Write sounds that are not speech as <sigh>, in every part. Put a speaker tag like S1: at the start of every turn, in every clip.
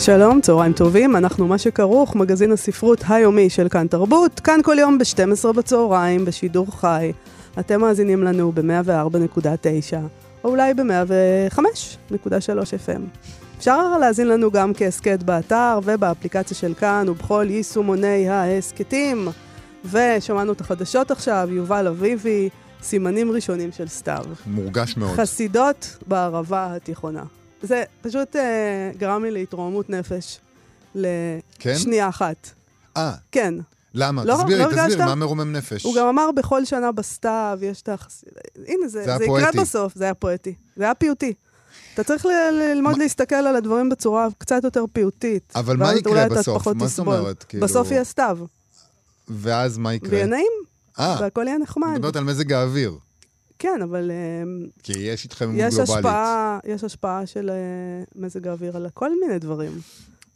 S1: שלום, צהריים טובים, אנחנו מה שכרוך, מגזין הספרות היומי של כאן תרבות, כאן כל יום ב-12 בצהריים, בשידור חי. אתם מאזינים לנו ב-104.9, או אולי ב-105.3 FM. אפשר להאזין לנו גם כהסכת באתר ובאפליקציה של כאן ובכל יישומוני ההסכתים. ושמענו את החדשות עכשיו, יובל אביבי, סימנים ראשונים של סתיו.
S2: מורגש מאוד.
S1: חסידות בערבה התיכונה. זה פשוט אה, גרם לי להתרוממות נפש
S2: כן?
S1: לשנייה אחת.
S2: אה,
S1: כן.
S2: למה?
S1: לא-
S2: תסבירי,
S1: לא
S2: תסבירי,
S1: הרגשת?
S2: מה מרומם נפש?
S1: הוא גם אמר בכל שנה בסתיו, יש את החסידות. הנה, זה,
S2: זה
S1: זה יקרה. בסוף, זה היה פואטי. זה היה פיוטי. אתה צריך ל- ללמוד
S2: מה-
S1: להסתכל על הדברים בצורה קצת יותר פיוטית.
S2: אבל מה יקרה בסוף? מה זאת. אומרת? כאילו-
S1: בסוף יהיה סתיו,
S2: ואז מה יקרה?
S1: ויהיה נעים,
S2: אה,
S1: והכל יהיה
S2: את
S1: נחמד.
S2: מדברת על מזג האוויר.
S1: כן, אבל אה,
S2: כי יש התחממות
S1: יש
S2: גלובלית.
S1: השפעה, יש השפעה של אה, מזג האוויר על כל מיני דברים.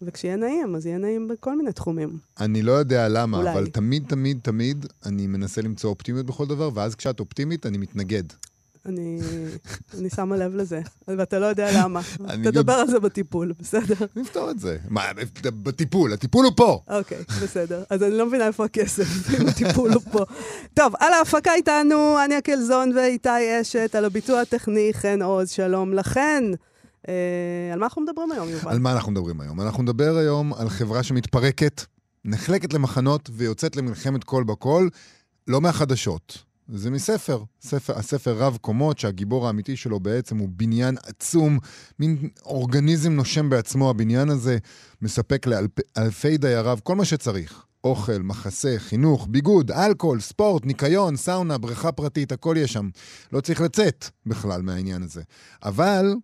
S1: וכשיהיה נעים, אז יהיה נעים בכל מיני תחומים.
S2: אני לא יודע למה,
S1: אולי.
S2: אבל תמיד, תמיד, תמיד אני מנסה למצוא אופטימיות בכל דבר, ואז כשאת אופטימית, אני מתנגד.
S1: אני, אני שמה לב לזה, ואתה לא יודע למה. תדבר על זה בטיפול, בסדר?
S2: נפתור את זה. מה, בטיפול, הטיפול הוא פה.
S1: אוקיי, בסדר. אז אני לא מבינה איפה הכסף, אם הטיפול הוא פה. טוב, על ההפקה איתנו אניה קלזון ואיתי אשת, על הביצוע הטכני חן עוז, שלום לכן. אה, על מה אנחנו מדברים היום, יובל?
S2: על מה אנחנו מדברים היום? אנחנו נדבר היום על חברה שמתפרקת, נחלקת למחנות ויוצאת למלחמת קול בקול, לא מהחדשות. זה מספר, ספר, הספר רב קומות, שהגיבור האמיתי שלו בעצם הוא בניין עצום, מין אורגניזם נושם בעצמו, הבניין הזה מספק לאלפי דייריו כל מה שצריך. אוכל, מחסה, חינוך, ביגוד, אלכוהול, ספורט, ניקיון, סאונה, בריכה פרטית, הכל יש שם. לא צריך לצאת בכלל מהעניין הזה. אבל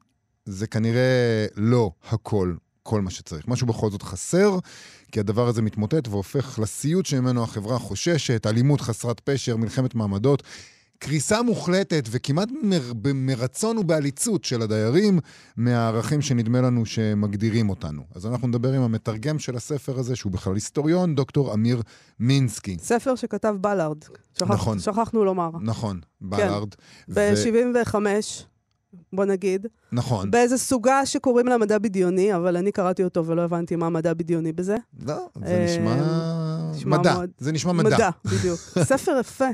S2: זה כנראה לא הכל, כל מה שצריך. משהו בכל זאת חסר, כי הדבר הזה מתמוטט והופך לסיוט שממנו החברה חוששת, אלימות חסרת פשר, מלחמת מעמדות. קריסה מוחלטת וכמעט מר, מרצון ובעליצות של הדיירים מהערכים שנדמה לנו שמגדירים אותנו. אז אנחנו נדבר עם המתרגם של הספר הזה, שהוא בכלל היסטוריון, דוקטור אמיר מינסקי.
S1: ספר שכתב בלארד. שכח,
S2: נכון.
S1: שכחנו לומר.
S2: נכון, בלארד. ו-
S1: ב-75, בוא נגיד,
S2: נכון.
S1: באיזה סוגה שקוראים לה מדע בדיוני, אבל אני קראתי אותו ולא הבנתי מה מדע בדיוני בזה.
S2: לא, זה
S1: אה,
S2: נשמע
S1: נשמע
S2: מדע.
S1: מאוד-
S2: זה נשמע מדע.
S1: מדע, בדיוק. <laughs> ספר יפה,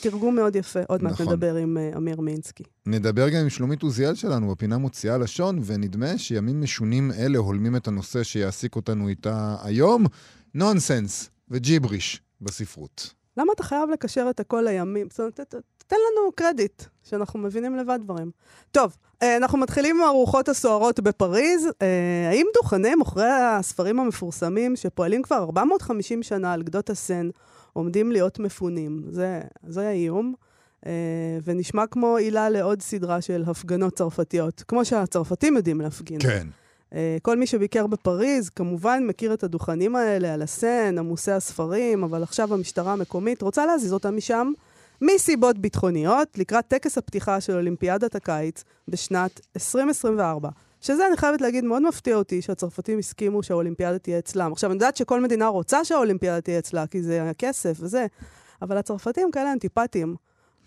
S1: תרגום מאוד יפה. עוד מעט
S2: נכון.
S1: נדבר עם אה, אמיר מינסקי.
S2: נדבר גם עם שלומית עוזיאל שלנו בפינה מוציאה לשון, ונדמה שימים משונים אלה הולמים את הנושא שיעסיק אותנו איתה היום, נונסנס וג'יבריש בספרות.
S1: למה אתה חייב לקשר את הכל לימים? זאת אומרת, תן לנו קרדיט, שאנחנו מבינים לבד דברים. טוב, אה, אנחנו מתחילים עם הרוחות הסוערות בפריז. אה, האם דוכני מוכרי הספרים המפורסמים, שפועלים כבר 450 שנה על גדות הסן, עומדים להיות מפונים? זה, זה האיום. אה, ונשמע כמו עילה לעוד סדרה של הפגנות צרפתיות, כמו שהצרפתים יודעים להפגין.
S2: כן.
S1: כל מי שביקר בפריז, כמובן מכיר את הדוכנים האלה על הסן, עמוסי הספרים, אבל עכשיו המשטרה המקומית רוצה להזיז אותם משם מסיבות ביטחוניות, לקראת טקס הפתיחה של אולימפיאדת הקיץ בשנת 2024. שזה, אני חייבת להגיד, מאוד מפתיע אותי שהצרפתים הסכימו שהאולימפיאדה תהיה אצלם. עכשיו, אני יודעת שכל מדינה רוצה שהאולימפיאדה תהיה אצלה, כי זה הכסף וזה, אבל הצרפתים כאלה אנטיפטיים.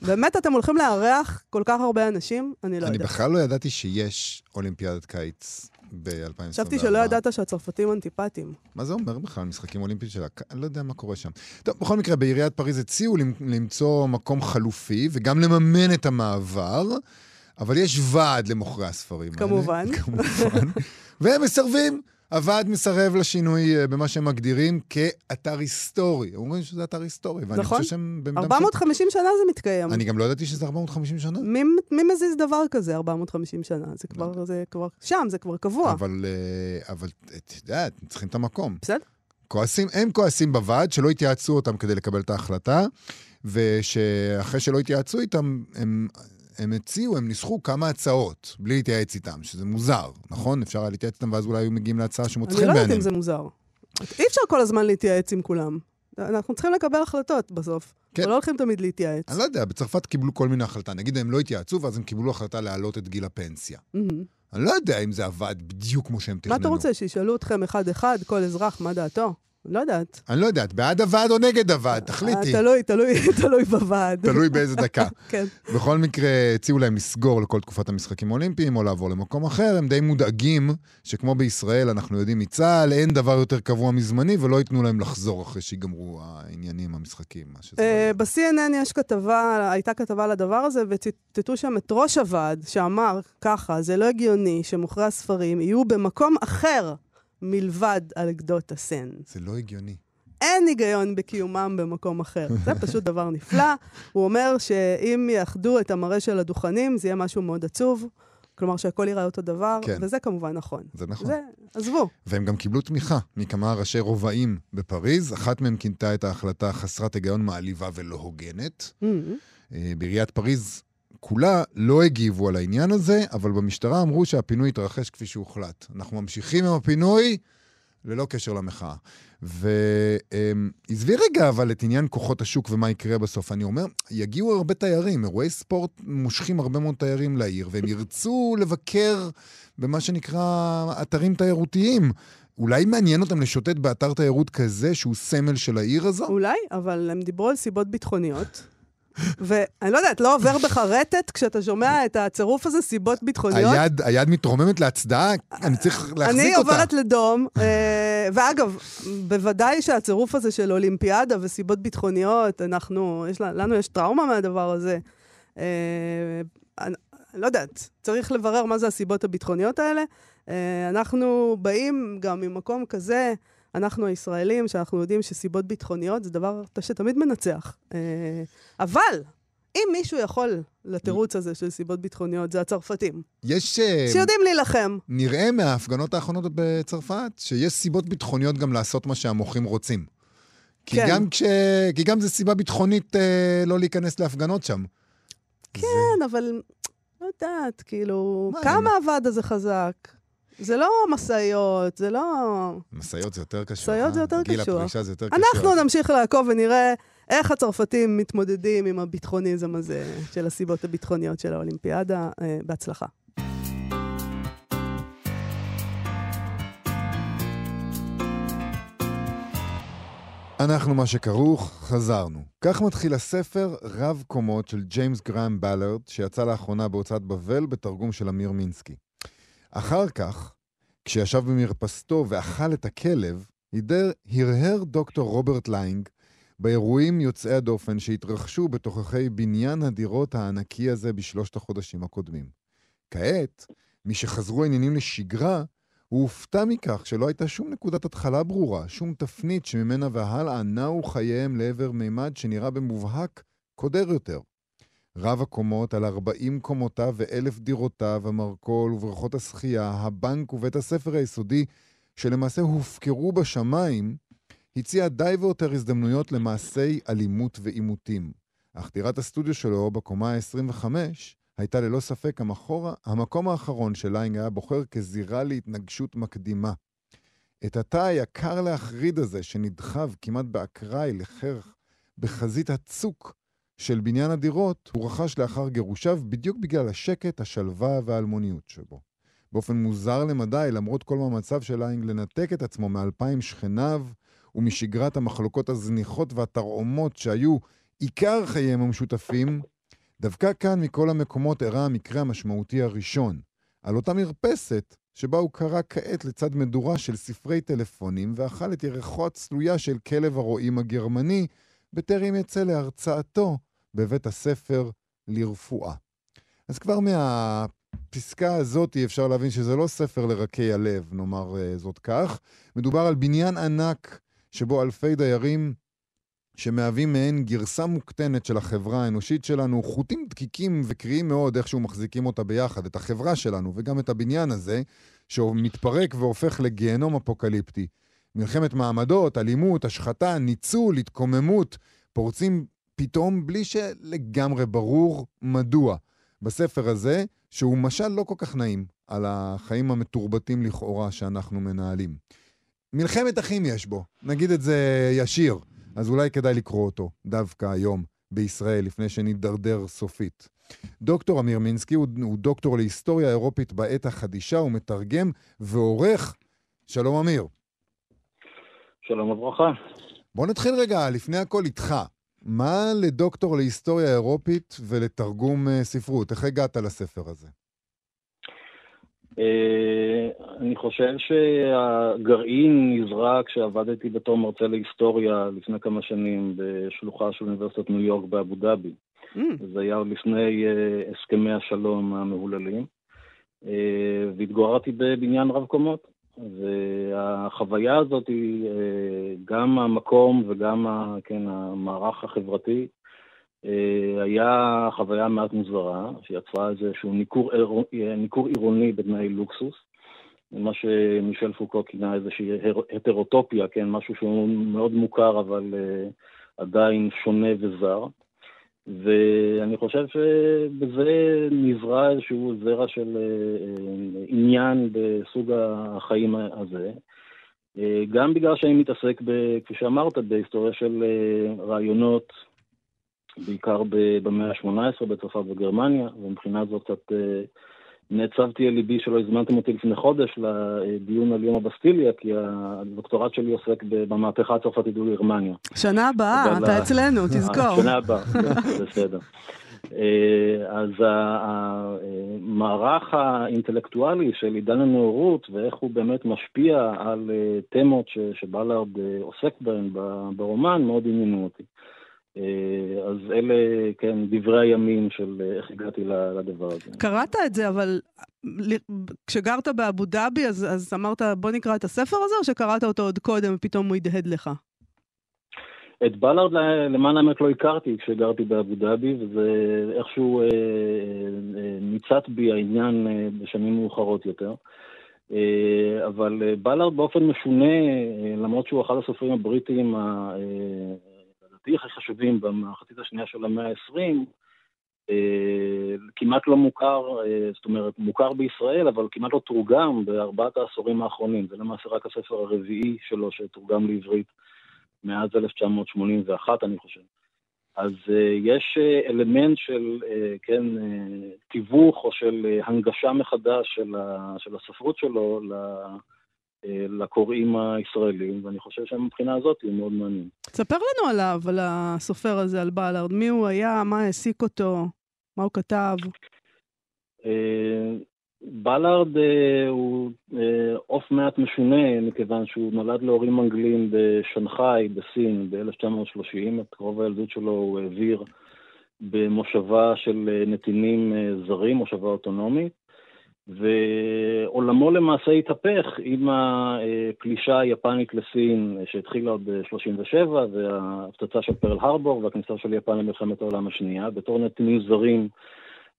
S1: באמת אתם הולכים לארח כל כך הרבה אנשים? אני לא
S2: אני
S1: יודעת.
S2: בכלל לא ידעתי שיש אולימפיאדת קיץ ב-2024.
S1: חשבתי שלא ידעת שהצרפתים אנטיפטיים.
S2: מה זה אומר בכלל, משחקים אולימפיים של הק... אני לא יודע מה קורה שם. טוב, בכל מקרה, בעיריית פריז הציעו למ- למצוא מקום חלופי וגם לממן את המעבר, אבל יש ועד למוכרי הספרים האלה.
S1: כמובן. <laughs>
S2: כמובן. והם מסרבים. הוועד מסרב לשינוי אה, במה שהם מגדירים כאתר היסטורי. הם אומרים שזה אתר היסטורי, ואני
S1: נכון.
S2: חושב שהם... במידה
S1: 450 שנה זה מתקיים.
S2: אני גם לא ידעתי שזה 450 שנה.
S1: מי, מי מזיז דבר כזה 450 שנה? זה כבר, זה כבר, שם, זה כבר קבוע.
S2: אבל, אה, אבל את יודעת, צריכים את המקום.
S1: בסדר?
S2: כועסים, הם כועסים בוועד שלא התייעצו אותם כדי לקבל את ההחלטה, ושאחרי שלא התייעצו איתם, הם, הם הציעו, הם ניסחו כמה הצעות, בלי להתייעץ איתם, שזה מוזר, נכון? אפשר היה להתייעץ איתם, ואז אולי היו מגיעים להצעה שמוצא
S1: אני
S2: חן
S1: לא יודעת
S2: בעיניהם.
S1: אם זה מוזר. אי אפשר כל הזמן להתייעץ עם כולם. אנחנו צריכים לקבל החלטות בסוף.
S2: כן.
S1: אנחנו לא הולכים תמיד להתייעץ.
S2: אני לא יודע, בצרפת קיבלו כל מיני החלטה. נגיד הם לא התייעצו, ואז הם קיבלו החלטה להעלות את גיל הפנסיה. אני לא יודע אם זה עבד בדיוק כמו שהם תכננו.
S1: מה אתה רוצה, שישאלו אתכם אחד-אחד, כל אזרח, מה דעתו? לא יודעת.
S2: אני לא יודע, את בעד הוועד או נגד הוועד? תחליטי.
S1: אה, תלוי, תלוי, <laughs> תלוי בוועד.
S2: תלוי באיזה דקה. <laughs>
S1: כן.
S2: בכל מקרה, הציעו להם לסגור לכל תקופת המשחקים האולימפיים או לעבור למקום אחר. הם די מודאגים שכמו בישראל, אנחנו יודעים מצה"ל, אין דבר יותר קבוע מזמני, ולא ייתנו להם לחזור אחרי שיגמרו העניינים, המשחקים, מה שזה לא
S1: אה. ב-CNN יש כתבה, הייתה כתבה על הדבר הזה, וציטטו שם את ראש הוועד, שאמר ככה, זה לא הגיוני שמוכרי הספרים יהיו במקום אחר מלבד על גדות הסן.
S2: זה לא הגיוני.
S1: אין היגיון בקיומם במקום אחר. זה פשוט דבר נפלא. הוא אומר שאם יאחדו את המראה של הדוכנים, זה יהיה משהו מאוד עצוב. כלומר, שהכל ייראה אותו דבר,
S2: כן.
S1: וזה כמובן נכון.
S2: זה נכון.
S1: זה, עזבו.
S2: והם גם קיבלו תמיכה מכמה ראשי רובעים בפריז. אחת מהם כינתה את ההחלטה חסרת היגיון, מעליבה ולא הוגנת.
S1: Mm,
S2: אה, בעיריית פריז כולה לא הגיבו על העניין הזה, אבל במשטרה אמרו שהפינוי התרחש כפי שהוחלט. אנחנו ממשיכים עם הפינוי ללא קשר למחאה. ועזבי רגע אבל את עניין כוחות השוק ומה יקרה בסוף. אני אומר, יגיעו הרבה תיירים, אירועי ספורט מושכים הרבה מאוד תיירים לעיר, והם ירצו לבקר במה שנקרא אתרים תיירותיים. אולי מעניין אותם לשוטט באתר תיירות כזה שהוא סמל של העיר הזו?
S1: אולי, אבל הם דיברו על סיבות ביטחוניות. ואני לא יודעת, לא עובר בך רטט כשאתה שומע את הצירוף הזה, סיבות ביטחוניות?
S2: היד, היד מתרוממת להצדעה, אני צריך להחזיק אותה.
S1: אני עוברת לדום, אה, ואגב, בוודאי שהצירוף הזה של אולימפיאדה וסיבות ביטחוניות, אנחנו, יש, לנו יש טראומה מהדבר הזה. אה, אני אני לא יודעת, צריך לברר מה זה הסיבות הביטחוניות האלה. אה, אנחנו באים גם ממקום כזה, אנחנו הישראלים, שאנחנו יודעים שסיבות ביטחוניות זה דבר שתמיד מנצח. אה, אבל, אם מישהו יכול לתירוץ הזה של סיבות ביטחוניות, זה הצרפתים,
S2: יש... אה,
S1: שיודעים להילחם.
S2: נראה מההפגנות האחרונות בצרפת שיש סיבות ביטחוניות גם לעשות מה שהמוחים רוצים. כי,
S1: כן.
S2: גם, כש... כי גם זו סיבה ביטחונית אה, לא להיכנס להפגנות שם. כן.
S1: כן, אבל לא יודעת, כאילו,
S2: מה,
S1: כמה הוועד הזה חזק? זה לא משאיות, זה לא...
S2: משאיות זה יותר קשוח.
S1: משאיות זה
S2: אה?
S1: יותר
S2: גיל
S1: קשוח.
S2: הפרישה זה יותר קשוח.
S1: אנחנו נמשיך לעקוב ונראה איך הצרפתים מתמודדים עם הביטחוניזם הזה של הסיבות הביטחוניות של האולימפיאדה. אה, בהצלחה.
S2: אנחנו מה שכרוך, חזרנו. כך מתחיל הספר רב קומות של ג'יימס גראם בלארד, שיצא לאחרונה בהוצאת בבל בתרגום של אמיר מינסקי. אחר כך, כשישב במרפסתו ואכל את הכלב, הידר, הרהר דוקטור רוברט ליינג באירועים יוצאי הדופן שהתרחשו בתוככי בניין הדירות הענקי הזה בשלושת החודשים הקודמים. כעת, משחזרו העניינים לשגרה, הוא הופתע מכך שלא הייתה שום נקודת התחלה ברורה, שום תפנית שממנה והלאה נעו חייהם לעבר מימד שנראה במובהק קודר יותר. רב הקומות על 40 קומותיו ואלף דירותיו, המרכול ובריכות השחייה, הבנק ובית הספר היסודי, שלמעשה הופקרו בשמיים, הציע די ויותר הזדמנויות למעשי אלימות ועימותים. אך דירת הסטודיו שלו, בקומה ה-25, הייתה ללא ספק המחור, המקום האחרון שליינג היה בוחר כזירה להתנגשות מקדימה. את התא היקר להחריד הזה, שנדחק כמעט באקראי לחרך בחזית הצוק של בניין הדירות, הוא רכש לאחר גירושיו בדיוק בגלל השקט, השלווה והאלמוניות שבו. באופן מוזר למדי, למרות כל מאמציו של ליינג לנתק את עצמו מאלפיים שכניו ומשגרת המחלוקות הזניחות והתרעומות שהיו עיקר חייהם המשותפים, דווקא כאן מכל המקומות אירע המקרה המשמעותי הראשון, על אותה מרפסת שבה הוא קרא כעת לצד מדורה של ספרי טלפונים ואכל את ירחו הצלויה של כלב הרועים הגרמני, בטרם יצא להרצאתו בבית הספר לרפואה. אז כבר מהפסקה הזאת אפשר להבין שזה לא ספר לרכי הלב, נאמר uh, זאת כך. מדובר על בניין ענק שבו אלפי דיירים שמהווים מעין גרסה מוקטנת של החברה האנושית שלנו, חוטים דקיקים וקריאים מאוד איכשהו מחזיקים אותה ביחד, את החברה שלנו וגם את הבניין הזה, שמתפרק והופך לגיהנום אפוקליפטי. מלחמת מעמדות, אלימות, השחתה, ניצול, התקוממות, פורצים פתאום בלי שלגמרי ברור מדוע. בספר הזה, שהוא משל לא כל כך נעים על החיים המתורבתים לכאורה שאנחנו מנהלים. מלחמת אחים יש בו, נגיד את זה ישיר. אז אולי כדאי לקרוא אותו דווקא היום בישראל, לפני שנידרדר סופית. דוקטור אמיר מינסקי הוא, הוא דוקטור להיסטוריה אירופית בעת החדישה, הוא מתרגם ועורך. שלום אמיר.
S3: שלום וברכה.
S2: בוא נתחיל רגע, לפני הכל איתך. מה לדוקטור להיסטוריה אירופית ולתרגום uh, ספרות? איך הגעת לספר הזה?
S3: Uh, אני חושב שהגרעין נזרע כשעבדתי בתור מרצה להיסטוריה לפני כמה שנים בשלוחה של אוניברסיטת ניו יורק באבו דאבי. Mm. זה היה עוד לפני uh, הסכמי השלום המהוללים. והתגוררתי בבניין רב קומות. והחוויה הזאת היא אה, גם המקום וגם כן, המערך החברתי אה, היה חוויה מעט מוזרה, שיצרה איזשהו ניכור, ניכור עירוני בתנאי לוקסוס, מה שמישל פוקו כינה איזושהי הטרוטופיה, כן, משהו שהוא מאוד מוכר אבל אה, עדיין שונה וזר. ואני חושב שבזה נזרע איזשהו זרע של אה, עניין בסוג החיים הזה. אה, גם בגלל שאני מתעסק, ב, כפי שאמרת, בהיסטוריה של אה, רעיונות, בעיקר במאה ה-18 בצרפת וגרמניה, ומבחינה זאת קצת נעצבתי על ליבי שלא הזמנתם אותי לפני חודש לדיון על יום הבסטיליה, כי הדוקטורט שלי עוסק במהפכה הצרפתית בגרמניה.
S1: שנה הבאה, אתה אצלנו, תזכור.
S3: שנה הבאה, בסדר. אה, אז המערך האינטלקטואלי של עידן הנאורות ואיך הוא באמת משפיע על אה, תמות שבלארד אה, עוסק בהן ברומן מאוד עניינו אותי. אה, אז אלה, כן, דברי הימים של אה, איך הגעתי לדבר הזה.
S1: קראת את זה, אבל כשגרת באבו דאבי, אז, אז אמרת, בוא נקרא את הספר הזה, או שקראת אותו עוד קודם ופתאום הוא הדהד לך?
S3: את בלארד, למען האמת, לא הכרתי כשגרתי באבו דאבי, וזה איכשהו אה, אה, ניצת בי העניין אה, בשנים מאוחרות יותר. אה, אבל אה, בלארד באופן משונה, אה, למרות שהוא אחד הסופרים הבריטיים אה, לדעתי הכי חשובים במחצית השנייה של המאה ה-20, אה, כמעט לא מוכר, אה, זאת אומרת, מוכר בישראל, אבל כמעט לא תורגם בארבעת העשורים האחרונים. זה למעשה רק הספר הרביעי שלו שתורגם לעברית מאז 1981, אני חושב. אז uh, יש אלמנט של, כן, תיווך או של הנגשה מחדש של, ה, של הספרות שלו אה, לקוראים הישראלים, ואני חושב שמבחינה הזאת הוא מאוד מעניין.
S1: תספר לנו עליו, על הסופר הזה, על בלארד. מי הוא היה, מה העסיק אותו, מה הוא כתב.
S3: אה, בלארד אה, הוא עוף מעט משונה, מכיוון שהוא נולד להורים אנגלים בשנגחאי, בסין, ב-1930. את רוב הילדות שלו הוא העביר במושבה של נתינים זרים, מושבה אוטונומית. ועולמו למעשה התהפך עם הפלישה היפנית לסין שהתחילה עוד ב-37' וההפצצה של פרל הרבור והכניסה של יפן למלחמת העולם השנייה. בתור נתינים זרים,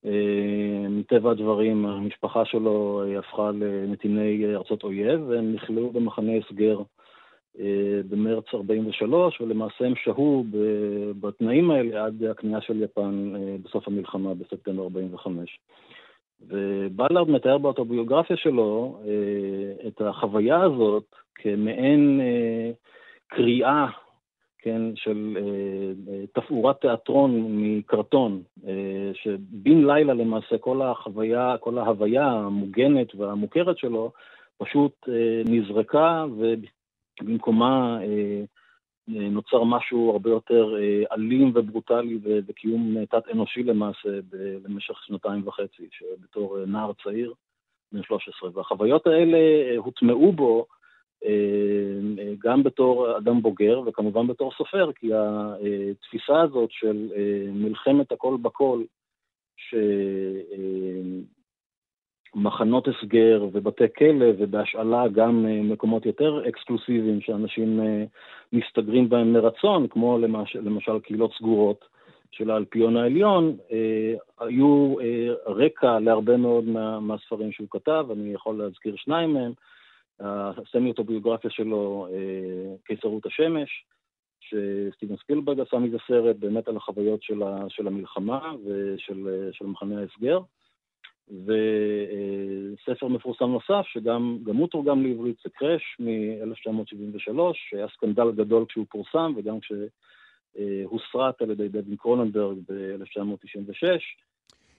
S3: אה, מטבע הדברים, המשפחה שלו אה, הפכה לנתיני ארצות אויב והם נכלאו במחנה הסגר אה, במרץ 43' ולמעשה הם שהו בתנאים האלה עד הכניעה של יפן בסוף המלחמה בספטמבר 45'. ובלארד מתאר באוטוביוגרפיה שלו אה, את החוויה הזאת כמעין אה, קריאה, כן, של אה, תפאורת תיאטרון מקרטון, שבן לילה למעשה כל החוויה, כל ההוויה המוגנת והמוכרת שלו פשוט נזרקה ובמקומה נוצר משהו הרבה יותר אה, אלים וברוטלי וקיום תת-אנושי למעשה במשך שנתיים וחצי, שבתור אה, נער צעיר, בן 13. והחוויות האלה אה, הוטמעו בו גם בתור אדם בוגר וכמובן בתור סופר, כי התפיסה הזאת של מלחמת הכל בכל, ש... מחנות הסגר ובתי כלא ובהשאלה גם אה, מקומות יותר אקסקלוסיביים שאנשים אה, מסתגרים בהם מרצון, כמו למשל, למשל קהילות סגורות של האלפיון העליון, אה, היו רקע להרבה מאוד מה, מהספרים שהוא כתב, אני יכול להזכיר שניים מהם. הסמי-אוטוביוגרפיה שלו, קיסרות השמש, שסטיבן ספילברג עשה מזה סרט באמת על החוויות של, ה, של המלחמה ושל של מחנה ההסגר. וספר מפורסם נוסף, שגם הוא תורגם לעברית, זה קראש מ-1973, שהיה סקנדל גדול כשהוא פורסם, וגם כשהוסרט על ידי דבין קרוננברג ב-1996.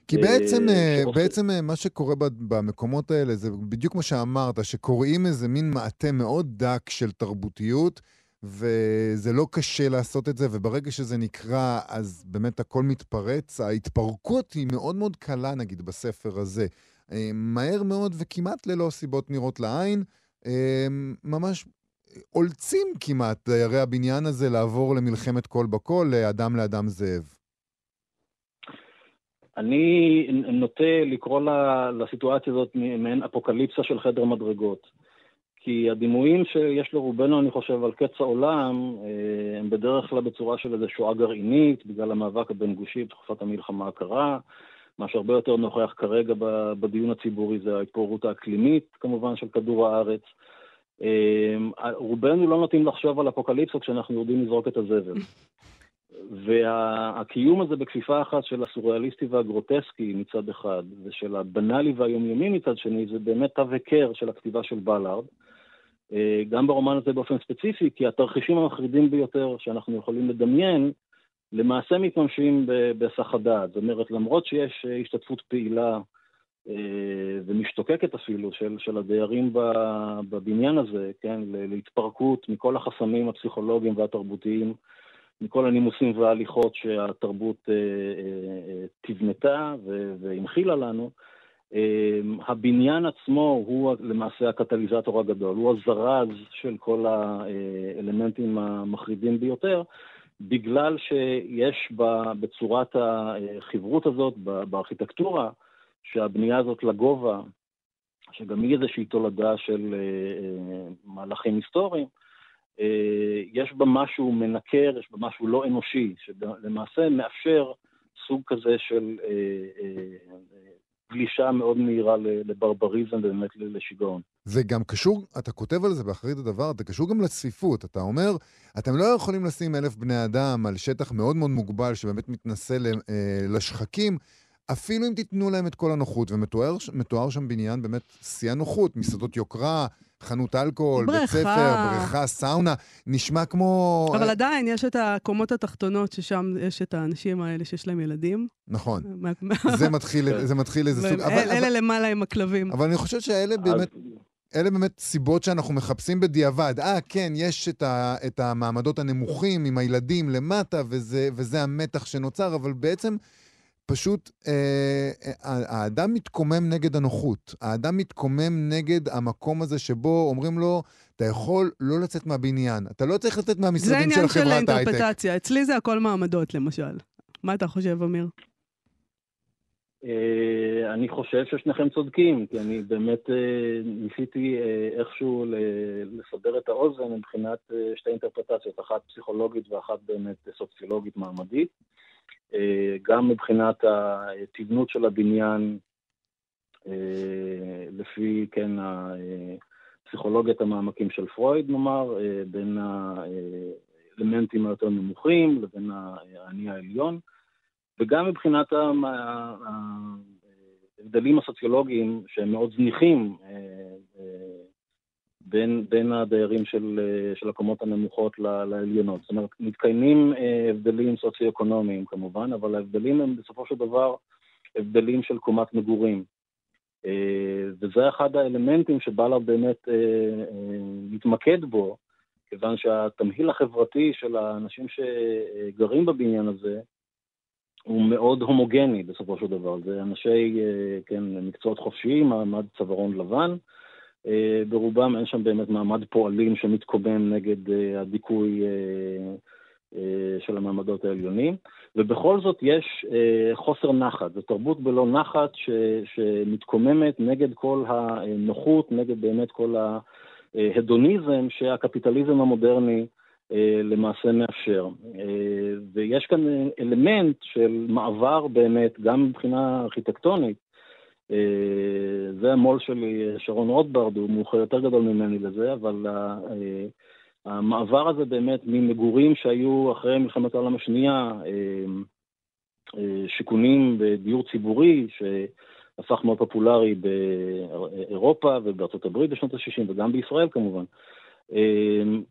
S2: כי בעצם, אה, בעצם אה, מה שקורה במקומות האלה זה בדיוק מה שאמרת, שקוראים איזה מין מעטה מאוד דק של תרבותיות, וזה לא קשה לעשות את זה, וברגע שזה נקרא, אז באמת הכל מתפרץ. ההתפרקות היא מאוד מאוד קלה, נגיד, בספר הזה. אה, מהר מאוד וכמעט ללא סיבות נראות לעין, ממש אולצים כמעט דיירי הבניין הזה לעבור למלחמת קול בקול, לאדם לאדם זאב.
S3: אני נוטה לקרוא לסיטואציה הזאת מעין אפוקליפסה של חדר מדרגות. כי הדימויים שיש לרובנו, אני חושב, על קץ העולם, אה, הם בדרך כלל בצורה של איזו שואה גרעינית, בגלל המאבק הבין-גושי בתקופת המלחמה הקרה. מה שהרבה יותר נוכח כרגע בדיון הציבורי זה ההתפוררות האקלימית, כמובן, של כדור הארץ. אה, רובנו לא נוטים לחשוב על אפוקליפסה כשאנחנו יורדים לזרוק את הזבל. <laughs> והקיום הזה בכפיפה אחת של הסוריאליסטי והגרוטסקי מצד אחד, ושל הבנאלי והיומיומי מצד שני, זה באמת תו היכר של הכתיבה של בלארד. אה, גם ברומן הזה באופן ספציפי, כי התרחישים המחרידים ביותר שאנחנו יכולים לדמיין, למעשה מתממשים בהיסח הדעת. זאת אומרת, למרות שיש אה, השתתפות פעילה אה, ומשתוקקת אפילו של, של הדיירים בבניין הזה, כן, להתפרקות מכל החסמים הפסיכולוגיים והתרבותיים מכל הנימוסים וההליכות שהתרבות תבנתה והנחילה לנו, הבניין עצמו הוא למעשה הקטליזטור הגדול, הוא הזרז של כל האלמנטים המחרידים ביותר, בגלל שיש בצורת החברות הזאת, בארכיטקטורה, שהבנייה הזאת לגובה, שגם היא איזושהי תולדה של מהלכים היסטוריים, אה, יש בה משהו מנקר, יש בה משהו לא אנושי, שלמעשה מאפשר סוג כזה של אה, אה, גלישה מאוד מהירה לברבריזם ובאמת לשיגעון.
S2: זה גם קשור, אתה כותב על זה באחרית הדבר, זה קשור גם לצפיפות. אתה אומר, אתם לא יכולים לשים אלף בני אדם על שטח מאוד מאוד מוגבל שבאמת מתנשא לשחקים, אפילו אם תיתנו להם את כל הנוחות, ומתואר שם בניין באמת שיא הנוחות, מסעדות יוקרה, חנות אלכוהול, בריכה. בית ספר, בריכה, סאונה, נשמע כמו...
S1: אבל עדיין יש את הקומות התחתונות, ששם יש את האנשים האלה שיש להם ילדים.
S2: נכון. <laughs> זה מתחיל, זה מתחיל איזה סוג...
S1: אבל, אלה אבל... למעלה עם הכלבים.
S2: אבל אני חושב שאלה באמת... אלה באמת סיבות שאנחנו מחפשים בדיעבד. אה, כן, יש את, ה, את המעמדות הנמוכים עם הילדים למטה, וזה, וזה המתח שנוצר, אבל בעצם פשוט אה, אה, האדם מתקומם נגד הנוחות. האדם מתקומם נגד המקום הזה שבו אומרים לו, אתה יכול לא לצאת מהבניין. אתה לא צריך לצאת מהמשרדים של חברת הייטק.
S1: זה עניין של אינטרפטציה. אצלי זה הכל מעמדות, למשל. מה אתה חושב, אמיר?
S3: Uh, אני חושב ששניכם צודקים, כי אני באמת uh, ניסיתי uh, איכשהו לסדר את האוזן מבחינת uh, שתי אינטרפטציות, אחת פסיכולוגית ואחת באמת סוציולוגית מעמדית. אה, גם מבחינת התבנות של הבניין, אה, לפי, כן, פסיכולוגיית המעמקים של פרויד, נאמר, אה, בין האלמנטים היותר נמוכים לבין האני העליון, וגם מבחינת ההבדלים הסוציולוגיים שהם מאוד זניחים בין, בין הדיירים של, של הקומות הנמוכות לעליונות. זאת אומרת, מתקיימים אה, הבדלים סוציו-אקונומיים כמובן, אבל ההבדלים הם בסופו של דבר הבדלים של קומת מגורים. אה, וזה אחד האלמנטים שבל"ר באמת אה, מתמקד בו, כיוון שהתמהיל החברתי של האנשים שגרים בבניין הזה, הוא מאוד הומוגני בסופו של דבר. זה אנשי, כן, מקצועות חופשיים, מעמד צווארון לבן, אה, ברובם אין שם באמת מעמד פועלים שמתקומם נגד אה, הדיכוי אה, של המעמדות העליונים, ובכל זאת יש חוסר נחת, זו תרבות בלא נחת ש, שמתקוממת נגד כל הנוחות, נגד באמת כל ההדוניזם שהקפיטליזם המודרני למעשה מאפשר. ויש כאן אלמנט של מעבר באמת, גם מבחינה ארכיטקטונית, אה, זה המו"ל שלי, שרון רוטברד, הוא יותר גדול ממני לזה, אבל אה, המעבר הזה באמת ממגורים שהיו אחרי מלחמת העולם השנייה, אה, שיכונים בדיור ציבורי, הפך מאוד פופולרי באירופה ובארצות הברית בשנות ה-60 וגם בישראל כמובן.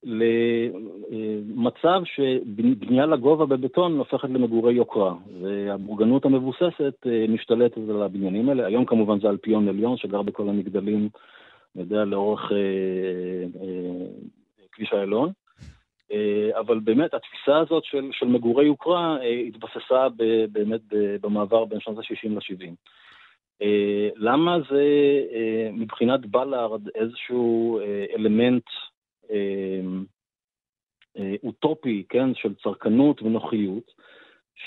S3: למצב שבנייה לגובה בבטון הופכת למגורי יוקרה, והבורגנות המבוססת משתלטת על הבניינים האלה. היום כמובן זה אלפיון עליון שגר בכל המגדלים, אני יודע, לאורך כביש איילון. אבל באמת התפיסה הזאת של, של מגורי יוקרה התבססה באמת במעבר בין שנות ה-60 ל-70. למה זה מבחינת בלארד איזשהו אלמנט אוטופי, כן, של צרכנות ונוחיות,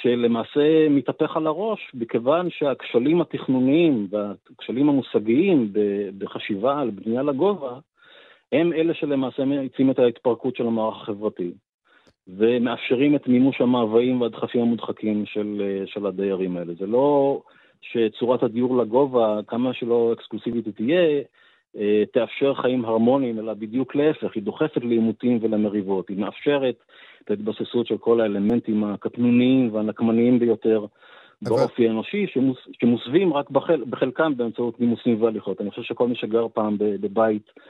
S3: שלמעשה מתהפך על הראש, מכיוון שהכשלים התכנוניים והכשלים המושגיים בחשיבה על בנייה לגובה, הם אלה שלמעשה מאיצים את ההתפרקות של המערך החברתי, ומאפשרים את מימוש המאוויים והדחפים המודחקים של, של הדיירים האלה. זה לא שצורת הדיור לגובה, כמה שלא אקסקלוסיבית היא תהיה, תאפשר חיים הרמוניים, אלא בדיוק להפך, היא דוחפת לעימותים ולמריבות, היא מאפשרת את ההתבססות של כל האלמנטים הקטנוניים והנקמניים ביותר באופי האנושי, שמוס, שמוסווים רק בחל, בחלקם באמצעות נימוסים והליכות. אני חושב שכל מי שגר פעם בבית אה,